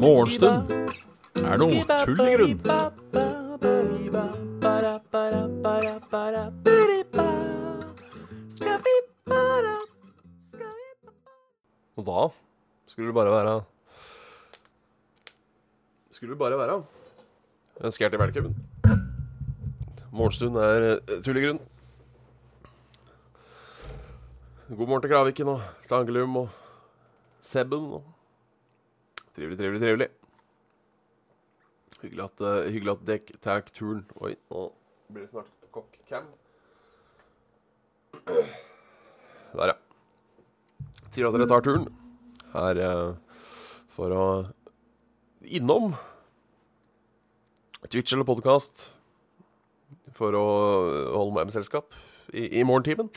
Morgenstund er noe tull i grunn. Og da skulle det bare være Skulle det bare være ønsker hjertelig velkommen. Morgenstund er eh, tull i grunn. God morgen til Kraviken og Stangelum og Sebben. Og trivelig, trivelig, trivelig. Hyggelig at, uh, hyggelig at dekk tar turen. Oi, nå blir det snart kokk-cam. Der, ja. Sier at dere tar turen her uh, for å innom Twitch eller podkast for å holde meg med selskap i, i morgentimen.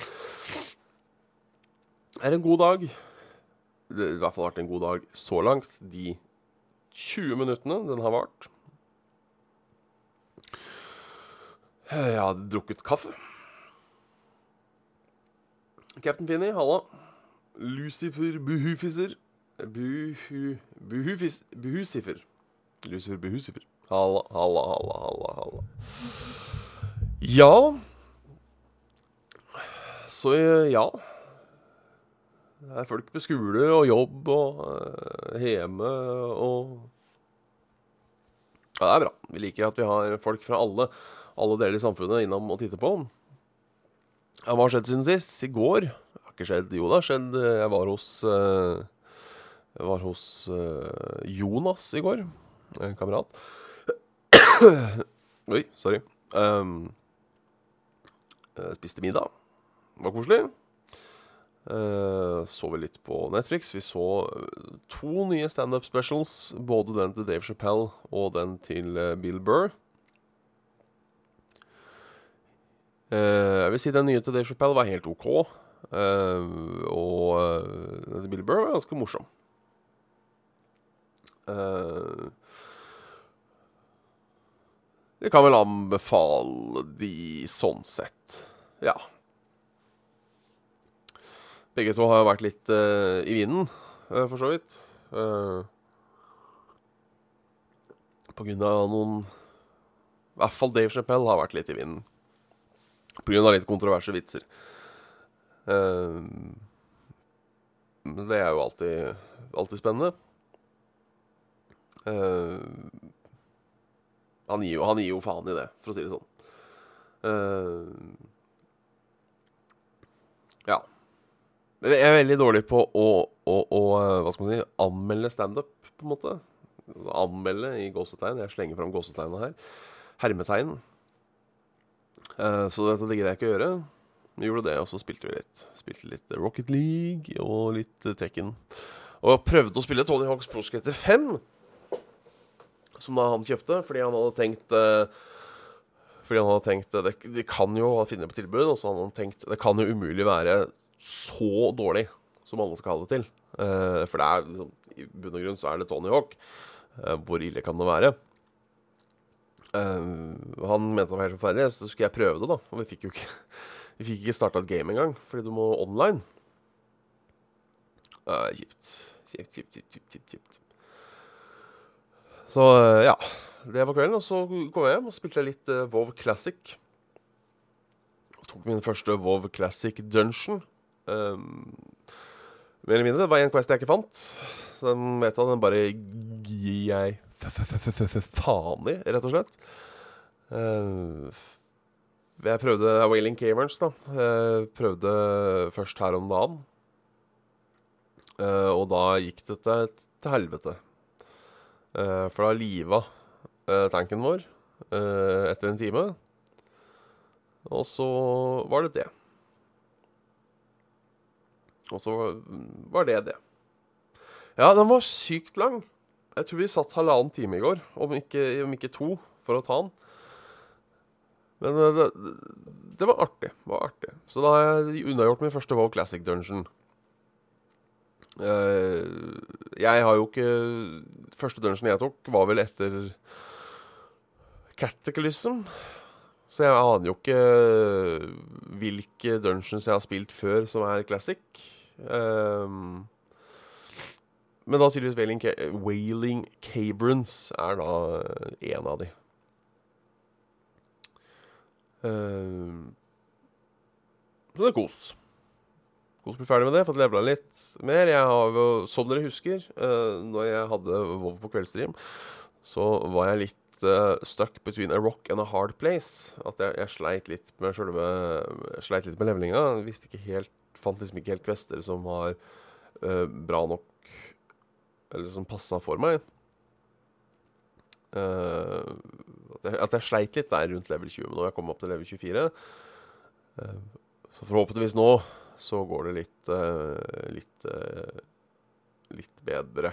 Er en god dag. Det har i hvert fall vært en god dag så langt. De 20 minuttene den har vart. Jeg hadde drukket kaffe. Captain Finny, halla. Lucifer Buhufiser Buhu... Buhufis... Buhusifer. Lucifer Buhusifer. Halla, halla, halla, halla, halla. Ja Så ja. Det er folk på skole og jobb og uh, hjemme og Ja, det er bra. Vi liker at vi har folk fra alle, alle deler i samfunnet innom og titter på. Ja, hva har skjedd siden sist? I går? Det har ikke skjedd. Jo, det har skjedd. Jeg var hos uh, Jeg var hos uh, Jonas i går. En kamerat. Oi, sorry. Um, spiste middag. Det var koselig. Uh, så vi litt på Netflix. Vi så uh, to nye standup specials. Både den til Dave Chappelle og den til uh, Bill Burr. jeg vil si den nye til Dave Chappelle var helt OK. og den til Bill Burr var ganske morsom. det kan vel anbefale de sånn sett. Ja. Begge to har jo vært litt uh, i vinden, uh, for så vidt. Uh, på grunn av noen I hvert fall Dave Chappelle har vært litt i vinden. På grunn av litt kontroverse vitser. Men det er jo alltid, alltid spennende. han, gir jo, han, gir jo, faen i det, for å si det sånn. ja. Jeg er veldig dårlig på å, å, å hva skal man si, anmelde standup, på en måte. Anmelde i gåsetegn. Jeg slenger fram gåsetegnene her. Hermetegn. Uh, så dette ligger jeg ikke å gjøre. Vi gjorde det, og så spilte vi litt. Spilte litt Rocket League og litt Tekken. Og prøvde å spille Tony Hawks Pro Skater 5, som da han kjøpte, fordi han hadde tenkt uh, fordi han hadde tenkt det, det kan jo finne på tilbud, og så hadde han tenkt det kan jo umulig være så dårlig som alle skal ha det til. Uh, for det er liksom, i bunn og grunn så er det Tony Hawk. Uh, hvor ille kan det være? Uh, han mente det var helt forferdelig, så skulle jeg prøve det, da. Og vi fikk jo ikke Vi fikk ikke starta et game engang, fordi du må online. kjipt. Kjipt, kjipt, kjipt, kjipt. Så ja. Det var kvelden. Og så kom jeg hjem og spilte litt WoW Classic. Og tok min første WoW Classic Dungeon. Um, mer eller mindre. Det var én Quest jeg ikke fant. Så den vet jeg, den bare gir jeg faen i, rett og slett. Uh, jeg prøvde Wailing Caverns, da. Jeg prøvde først her om dagen. Uh, og da gikk det til, helvete. Uh, for da liva uh, tanken vår etter en time. Og så var det det. Og så var det det. Ja, den var sykt lang. Jeg tror vi satt halvannen time i går, om ikke, om ikke to, for å ta den. Men eh, det, det, var artig. Var artig. Så da har jeg unnagjort min første WoW Classic Dungeon. Eh, jeg har jo ikke Første dungeon jeg tok, var vel etter Cataclysm. Så jeg aner jo ikke hvilke dungeons jeg har spilt før som er classic. Um, men da tydeligvis Wailing, Ca Wailing Caverns er da en av de. Um, så det er kos. Kos blir ferdig med det. Fått levela litt mer. Jeg har jo, som dere husker, uh, når jeg hadde WoW på kveldsstream, så var jeg litt uh, stuck between a rock and a hard place. At jeg, jeg sleit litt med sjølve Sleit litt med levelinga. Visste ikke helt Fant liksom ikke helt kvester som var uh, bra nok Eller som passa for meg. Uh, at, jeg, at jeg sleit litt der rundt level 20, men nå har jeg kommet opp til level 24. Uh, så forhåpentligvis nå så går det litt litt litt bedre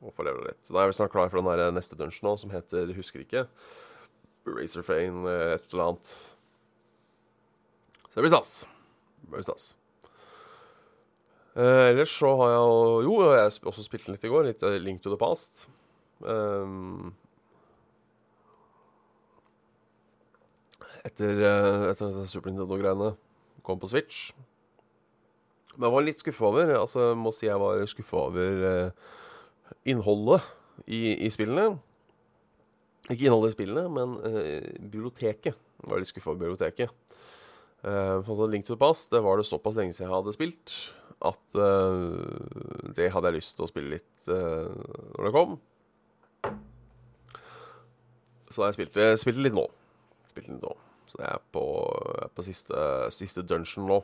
å få levela litt. Så da er vi snart klar for den der neste dungeon nå, som heter Husker ikke. Razorfane, et eller annet. Så det blir stas. Det blir stas. Uh, ellers så har jeg jo Jo, jeg sp også spilt den litt i går. Litt Link to the Past. Um, etter, uh, etter Super Nintendo-greiene kom på Switch. Men jeg var litt skuffa over Altså, jeg må si jeg var skuffa over uh, innholdet i, i, spillene. Ikke innholdet i spillene, men biblioteket. Jeg var litt skuffa over biblioteket. Uh, Link to the Past det var det såpass lenge siden jeg hadde spilt at uh, det hadde jeg lyst til å spille litt uh, når det kom. Så jeg spilte, spilte litt nå. Spilte litt nå. Så jeg er på, jeg er på siste, siste, dungeon nå.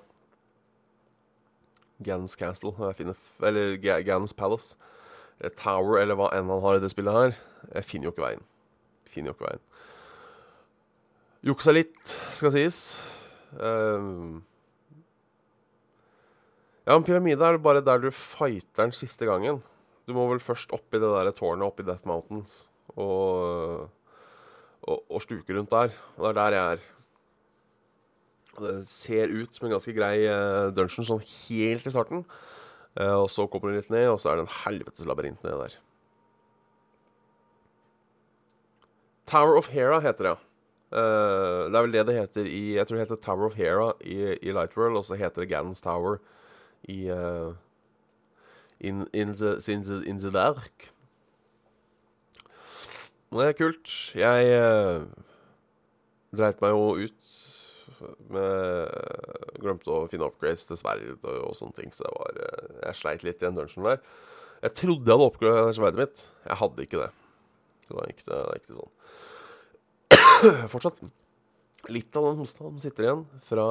Gans Castle. Finner, eller Gans Palace. Eller Tower, eller hva enn han har i det spillet her. Jeg finner jo ikke veien. Finner jo ikke veien. Juksa litt, skal sies. Uh, ja, en pyramide er bare der du fighter den siste gangen. Du må vel først opp i det der tårnet oppe i Death Mountains og, og, og stuke rundt der. Og det er der jeg er. Det ser ut som en ganske grei uh, dungeon sånn helt i starten. Uh, og så kommer du litt ned, og så er det en helvetes labyrint nedi der. Tower of Hera heter det. Uh, det er vel det det heter i Jeg tror det heter Tower of Hera i, i Lightworld, og så heter det Gannons Tower i uh, in, in, the, in, the, dark. Det er kult. Jeg uh, dreit meg jo ut med Glemte å finne upgrades til sverd og, og, sånne ting, så jeg, var, uh, jeg sleit litt i den dungeon der. Jeg trodde jeg hadde oppgradert sverdet mitt. Jeg hadde ikke det. Så da gikk det, da gikk det sånn. Fortsatt litt av den hosta sitter igjen fra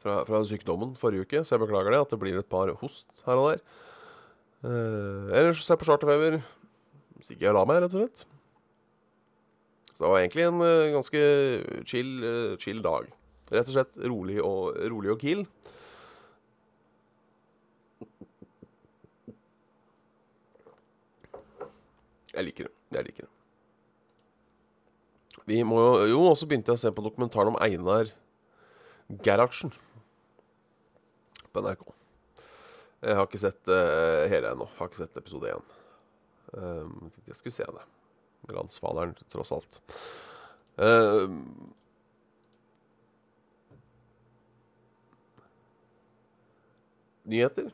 fra, fra, sykdommen forrige uke, så jeg beklager det. At det blir et par host her og der. Uh, ellers ser jeg på charterfeber. Stikker jeg og la meg, rett og slett. Så det var egentlig en uh, ganske chill, uh, chill, dag. Rett og slett rolig og, rolig og kill. Jeg liker det. Jeg liker det. Vi må jo, jo også begynte jeg å se på dokumentaren om Einar Gerhardsen på NRK. Jeg har ikke sett uh, hele ennå. Har ikke sett episode én. Um, jeg skulle se det. Landsfaderen, tross alt. Um, nyheter.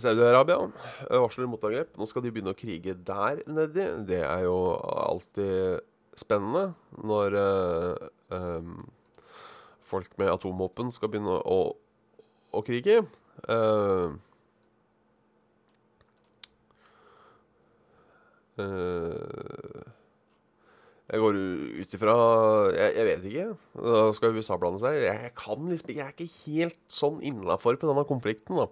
Saudi-Arabia varsler motangrep. Nå skal de begynne å krige der nedi. Det er jo alltid spennende når uh, um, folk med atomvåpen skal begynne å, å krige. Uh, jeg går ut ifra jeg, jeg, vet ikke. Da skal USA blande seg. Jeg, kan liksom Jeg er ikke helt sånn innafor på denne konflikten, da,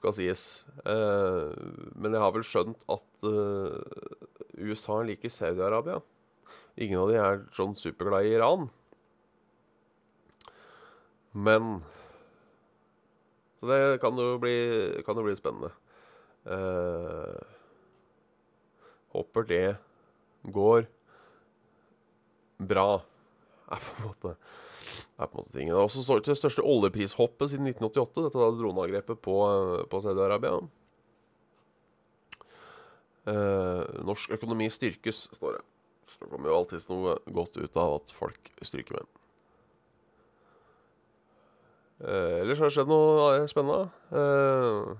skal sies. Uh, men jeg har vel skjønt at USA liker Saudi-Arabia. Ingen av de er sånn superglad i Iran. Men Så det kan jo bli, kan jo bli spennende. Eh, håper det går bra, er på en måte, er på en måte tingen. Det også står til det største oljeprishoppet siden 1988, dette da droneangrepet på, på Saudi-Arabia. Eh, norsk økonomi styrkes, står det. Så kommer jo alltids noe godt ut av at folk stryker med. Eh, ellers har det skjedd noe spennende. Uh,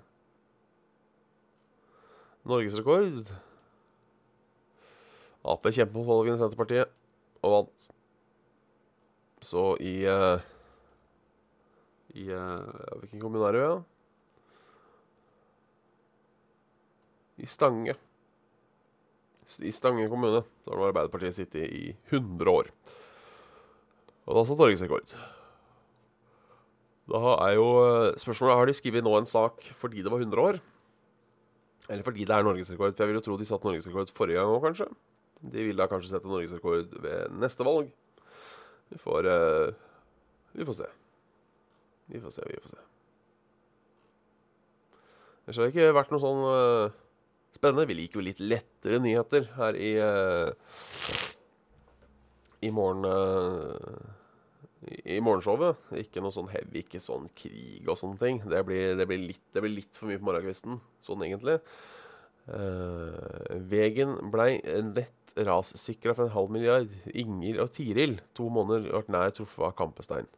Norgesrekord. Ap kjempet mot valgene i Senterpartiet og vant. Så i uh, I uh, Hvilken kommune er det? Ja? I Stange. I Stange kommune så har nå Arbeiderpartiet sittet i 100 år. Og det er satt norgesrekord. Da er jo eh, spørsmålet Har de skrevet nå en sak fordi det var 100 år? Eller fordi det er norgesrekord? For jeg vil jo tro de satte norgesrekord forrige gang òg, kanskje. De vil da kanskje sette norgesrekord ved neste valg. Vi får uh, Vi får se. Vi får se, vi får se. Ellers har det ikke vært noe sånn uh, spennende. Vi liker jo litt lettere nyheter her i uh, I morgen i, morgenshowet. Ikke noe sånn heavy, ikke sånn krig og sånne ting. Det blir, det blir, litt, det blir litt, for mye på morgenkvisten, sånn egentlig. Uh, Vegen blei lett rassikra for en halv milliard. Inger og Tiril, to måneder, ble nær truffet av kampestein.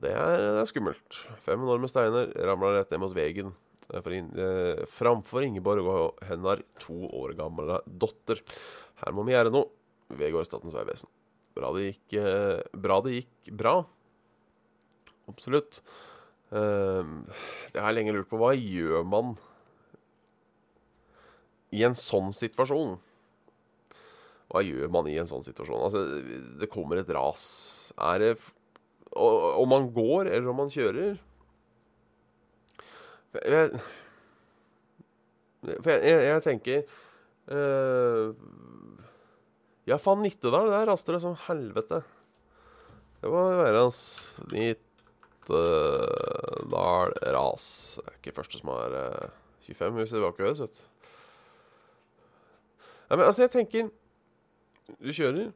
Det er, det er, skummelt. Fem enorme steiner ramla rett ned mot veggen in, uh, framfor Ingeborg og hennes to år gamle datter. Her må vi gjøre noe. Vegård Statens vegvesen. Bra det gikk eh, bra. Det gikk bra. Absolutt. Jeg det har jeg lenge lurt på. Hva gjør man i en sånn situasjon? Hva gjør man i en sånn situasjon? Altså, det kommer et ras. Er det Om man går, eller om man kjører jeg, for jeg, jeg, jeg tenker uh, ja, faen, Nittedal, der raster det som helvete. Det må være hans Nittedal ras. Det er ikke første som har uh, 25 hvis det var ikke vet du. Ja, men altså, jeg tenker Du kjører,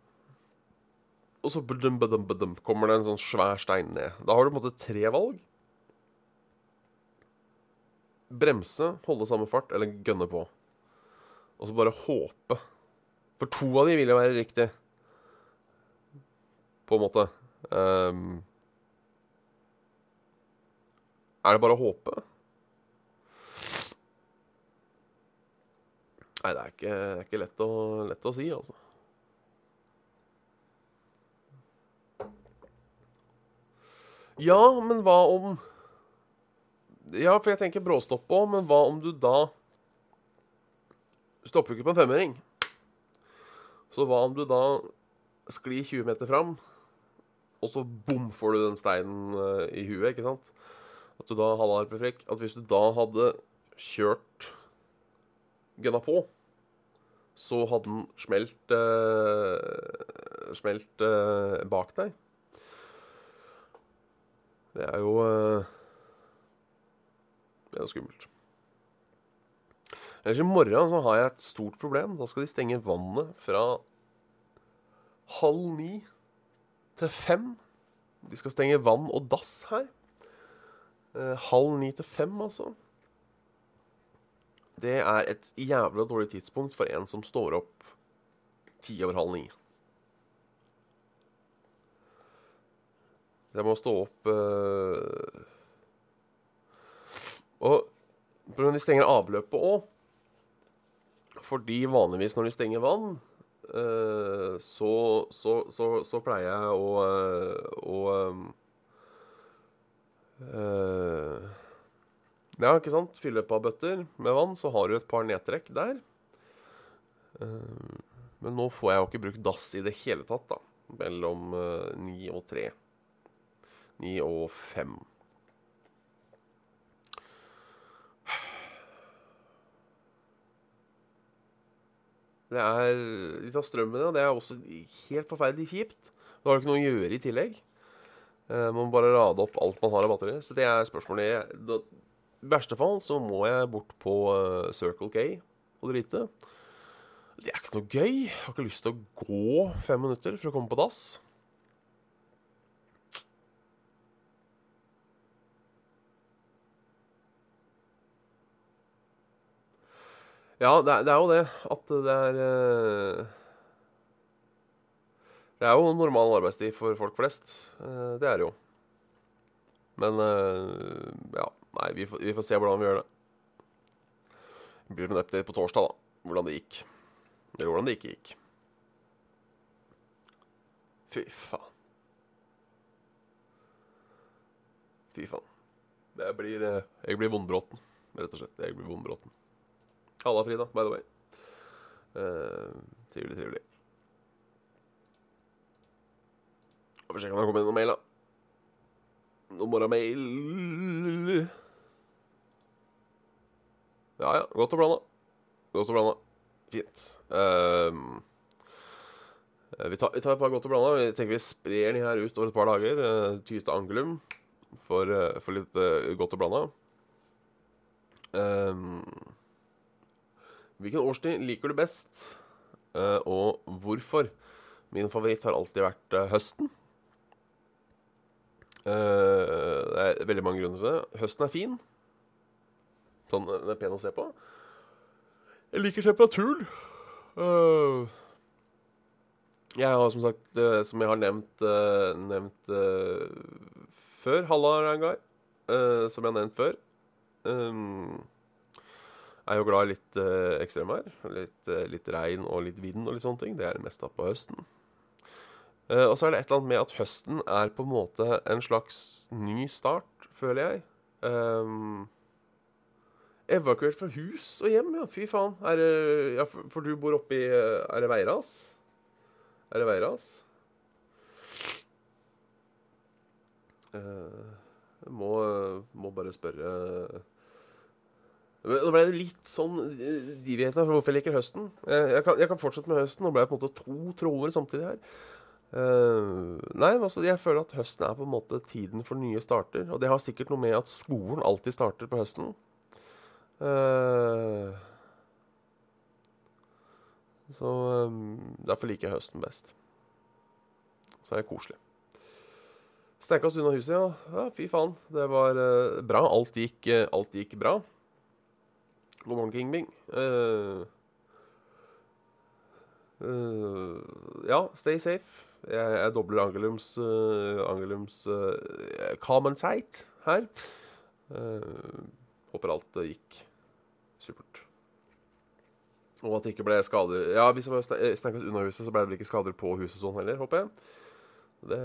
og så badum, badum, badum, kommer det en sånn svær stein ned. Da har du på en måte tre valg. Bremse, holde samme fart eller gønne på. Og så bare håpe for to av de vil jo være riktig. På en måte. Um, er det bare å håpe? Nei, det er ikke, det er ikke lett, å, lett, å, si, altså. Ja, men hva om Ja, for jeg tenker bråstopp òg, men hva om du da Stopper ikke på en femmering. Så hva om du da sklir 20 meter fram, og så bom, får du den steinen uh, i huet, ikke sant? At du da hadde frekk, At hvis du da hadde kjørt gunna på, så hadde den smelt eh, Smelt eh, bak deg. Det er jo Det er jo skummelt. Ellers i morgen så har jeg et stort problem. Da skal de stenge vannet fra halv ni til fem. De skal stenge vann og dass her. Eh, halv ni til fem, altså. Det er et jævla dårlig tidspunkt for en som står opp ti over halv ni. Jeg må stå opp eh... Og de stenger avløpet òg. Fordi vanligvis når de stenger vann, uh, så, så, så, så, pleier jeg å, uh, å uh, Ja, ikke sant? Fylle par bøtter med vann, så har du et par nedtrekk der. men nå får jeg jo ikke brukt dass i det hele tatt, da. Mellom ni og tre. Ni og fem. Det er De tar strømmen, og det er også helt forferdelig kjipt. Da har du ikke noe å gjøre i tillegg. Uh, man må bare rade opp alt man har av batteri. Så det er spørsmålet. I verste fall så må jeg bort på uh, Circle K og drite. Det er ikke noe gøy. Jeg har ikke lyst til å gå fem minutter for å komme på dass. Ja, det er, det er jo det. At det er eh, Det er jo normal arbeidstid for folk flest. Eh, Det er det jo. Men eh, ja. Nei, vi får, vi får se hvordan vi gjør det. Det blir en update på torsdag, da. Hvordan det gikk. Eller hvordan det ikke gikk. Fy faen. Fy faen. Det blir Jeg blir vondbråten, rett og slett. Jeg blir vondbråten. Halla, Frida, by the way. Uh, trivelig, trivelig. Får sjekke om det har kommet inn noen mail, da. Noen more mail Ja ja, godt og blanda. Godt og blanda. Fint. Eh, vi, tar, vi tar et par godt og blanda. Vi tenker vi sprer de her ut over et par dager. Uh, tyte angulum for, for litt godt og blanda. Ehm, hvilken årstid liker du best, Eh, og hvorfor? Min favoritt har alltid vært eh, høsten. Eh, det er veldig mange grunner til det. Høsten er fin. Sånn, den er pen å se på. Jeg liker temperaturen. Jeg har som sagt, som jeg har nevnt, nevnt før, Halla Rangai, som jeg har nevnt før, um, er jo glad i litt uh, ekstremvær. Litt, eh, litt regn og litt vind og litt sånne ting. Det er det meste på høsten. Eh, og så er det et eller annet med at høsten er på en måte en slags ny start, føler jeg. Um, evakuert fra hus og hjem, ja. Fy faen. Er det, ja, for, for du bor oppi eh, Er det Veiras? Er det Veiras? Uh, jeg må, må bare spørre Nå ble det litt sånn eh, divighet her for hvorfor jeg liker høsten. Jeg, kan, jeg kan fortsette med høsten. Nå ble det på en måte to tråder samtidig her. Uh, nei, altså, jeg føler at høsten er på en måte tiden for nye starter. Og det har sikkert noe med at skolen alltid starter på høsten. Uh, så um, derfor liker jeg høsten best. Så er det koselig. Steika oss unna huset, ja. ja. Fy faen. Det var uh, bra. Alt gikk, alt gikk bra. God morgen, King Uh, Eh, eh, ja, stay safe. Jeg, jeg dobler Angelums, uh, Angelums uh, common sight her. Håper alt gikk supert. Og at det ikke ble skader Ja, hvis det var unna huset, så ble det vel ikke skader på huset sånn heller, håper jeg. Det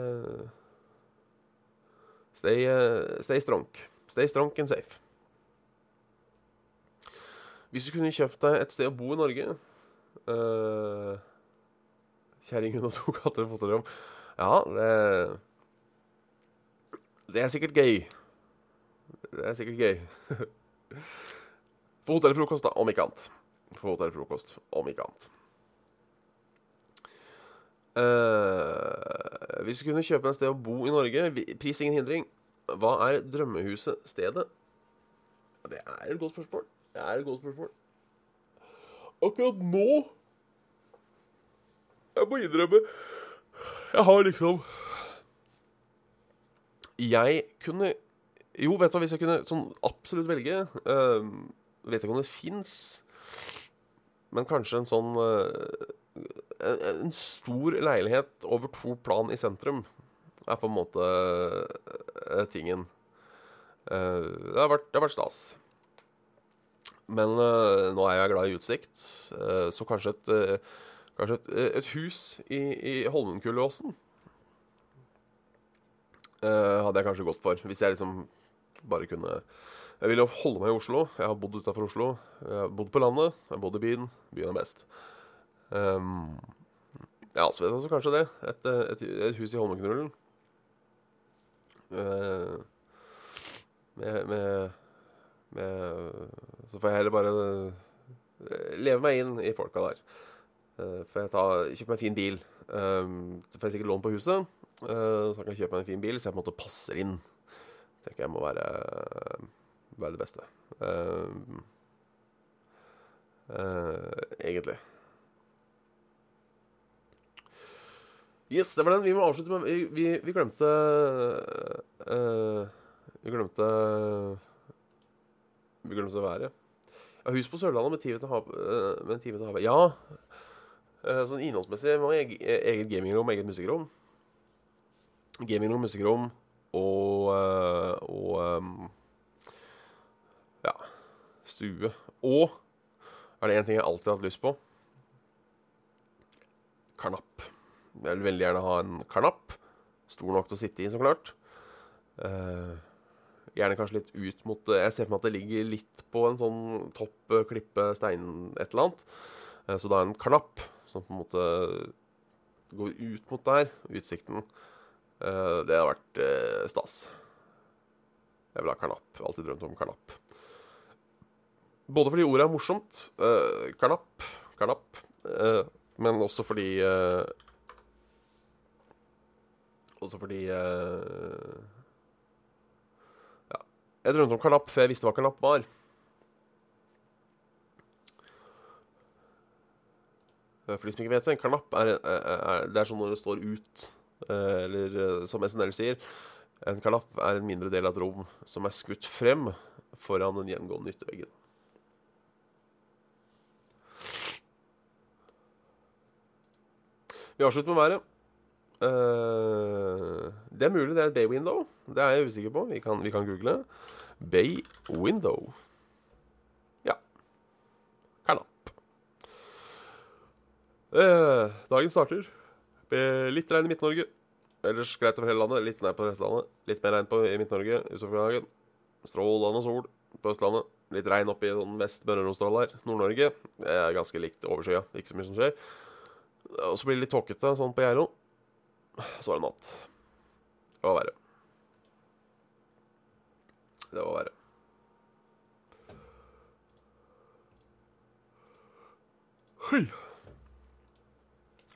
Stay, stay strong. Stay strong and safe. Hvis du kunne kjøpt deg et sted å bo i Norge uh, Kjerring, hun og to katter og fosterhjem. Ja, det Det er sikkert gøy. Det er sikkert gøy. Få hotellfrokost, da, om ikke annet. Få hotellfrokost, om ikke annet. Uh, hvis du kunne kjøpe en sted å bo i Norge, pris ingen hindring, hva er drømmehuset stedet? Det er et godt spørsmål. Det er et godt spørsmål. Akkurat nå Jeg må innrømme Jeg har liksom Jeg kunne Jo, vet du hva, hvis jeg kunne sånn absolutt velge eh, Vet ikke om det fins, men kanskje en sånn eh, en, en stor leilighet over to plan i sentrum er på en måte eh, tingen. Det, har vært, det har vært stas. Men uh, nå er jeg glad i utsikt, uh, så kanskje et, uh, kanskje et, et hus i, i Holmenkullåsen hadde jeg kanskje gått for. Hvis jeg liksom bare kunne Jeg ville jo holde meg i Oslo. Jeg har bodd utafor Oslo. Jeg har bodd på landet. Jeg har bodd i byen. Byen er best. Um, ja, så vet jeg så kanskje det. Et, et, et hus i Holmenkrullen. Med, med Så får jeg heller bare eh, leve meg inn i folka der. Eh, får jeg ta, kjøpe meg en fin bil. Så får jeg sikkert lån på huset. eh, så kan jeg kjøpe meg en fin bil, så jeg på en måte passer inn. Tenker jeg må være, være det beste. Eh, egentlig. Yes, det var den. Vi må avslutte med Vi, vi, vi glemte uh, Vi glemte Vi å være. Ja, hus på Sørlandet med time til hav... eh, med en time til havet. Ja. Eh, sånn innholdsmessig må jeg eget gamingrom, eget musikkrom. Gamingrom, musikkrom og eh, Og ja stue. Og er det én ting jeg alltid har hatt lyst på karnapp. Jeg vil veldig gjerne ha en karnapp. Stor nok til å sitte i, så klart. Eh, gjerne kanskje litt ut mot Jeg ser for meg at det ligger litt på en sånn topp eh, klippe stein et eller annet. Eh, så da en klapp som på en måte går ut mot der, utsikten. Eh, det har vært eh, stas. Jeg vil ha karnapp. Alltid drømt om karnapp. Både fordi ordet er morsomt. Eh, karnapp, karnapp. Eh, men også fordi eh, Også fordi eh. Jeg drømte om karnapp før jeg visste hva karnapp var. Eh, For de som ikke vet det, en karnapp er, er, er, det er sånn når det står ut. eh, Eller eh, som SNL sier, en karnapp er en mindre del av et rom som er skutt frem foran den gjengående ytterveggen. Vi avslutter med været. Det er mulig det er bay window. Det er jeg usikker på. Vi kan, vi kan google. Bay window. Ja. Karnapp. Eh, dagen starter med litt regn i Midt-Norge. Ellers greit over hele landet. Litt nær på Vestlandet. Litt mer regn på, i Midt-Norge utover dagen. Strålende sol på Østlandet. Litt regn oppe i sånn vest Møre og Romsdal her. Nord-Norge er ganske likt overskya. Ikke så mye som skjer. Og så blir det litt tåkete sånn på Geilo. Så er det natt. Det var verre. Det var verre. Hei.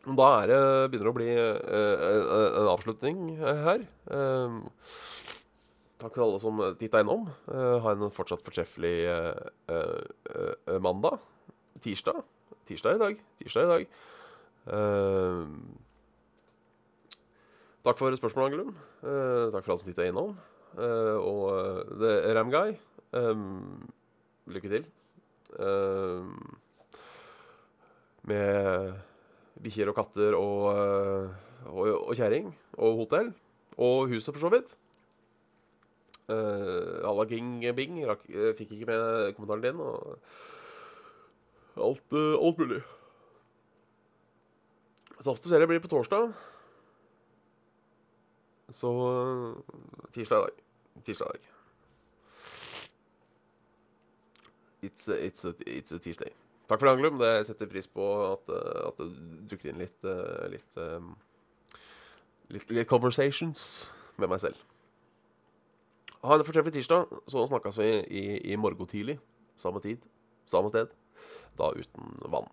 Da er det begynner å bli eh, en- avslutning her. Eh, takk for alle som titta innom. Eh, ha en fortsatt fortreffelig eh, eh, mandag. Tirsdag. Tirsdag i dag. Tirsdag i dag. Eh, takk for spørsmålet, Angelum. Eh, takk for alle som titta innom. Eh, og The Ramguy, um, lykke til. Um, med bikkjer og katter og, eh, og, og kjerring. Og hotell. Og huset, for så vidt. Uh, King Bing rakk, eh, fikk ikke med kommentaren din. Og alt, uh, alt mulig. Saft og serie blir på torsdag. Så tirsdag i dag. Tirsdag. It's a, it's, a, it's a Tuesday. Takk for det, Anglum. Det setter pris på at, eh, at det dukker inn litt eh, litt, eh, litt litt conversations med meg selv. Ha en fortreffelig tirsdag. Så snakkes vi i, i morgen tidlig. Samme tid, samme sted. Da uten vann.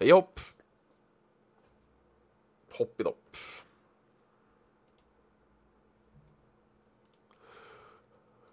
Hei hopp. Hopp i dopp.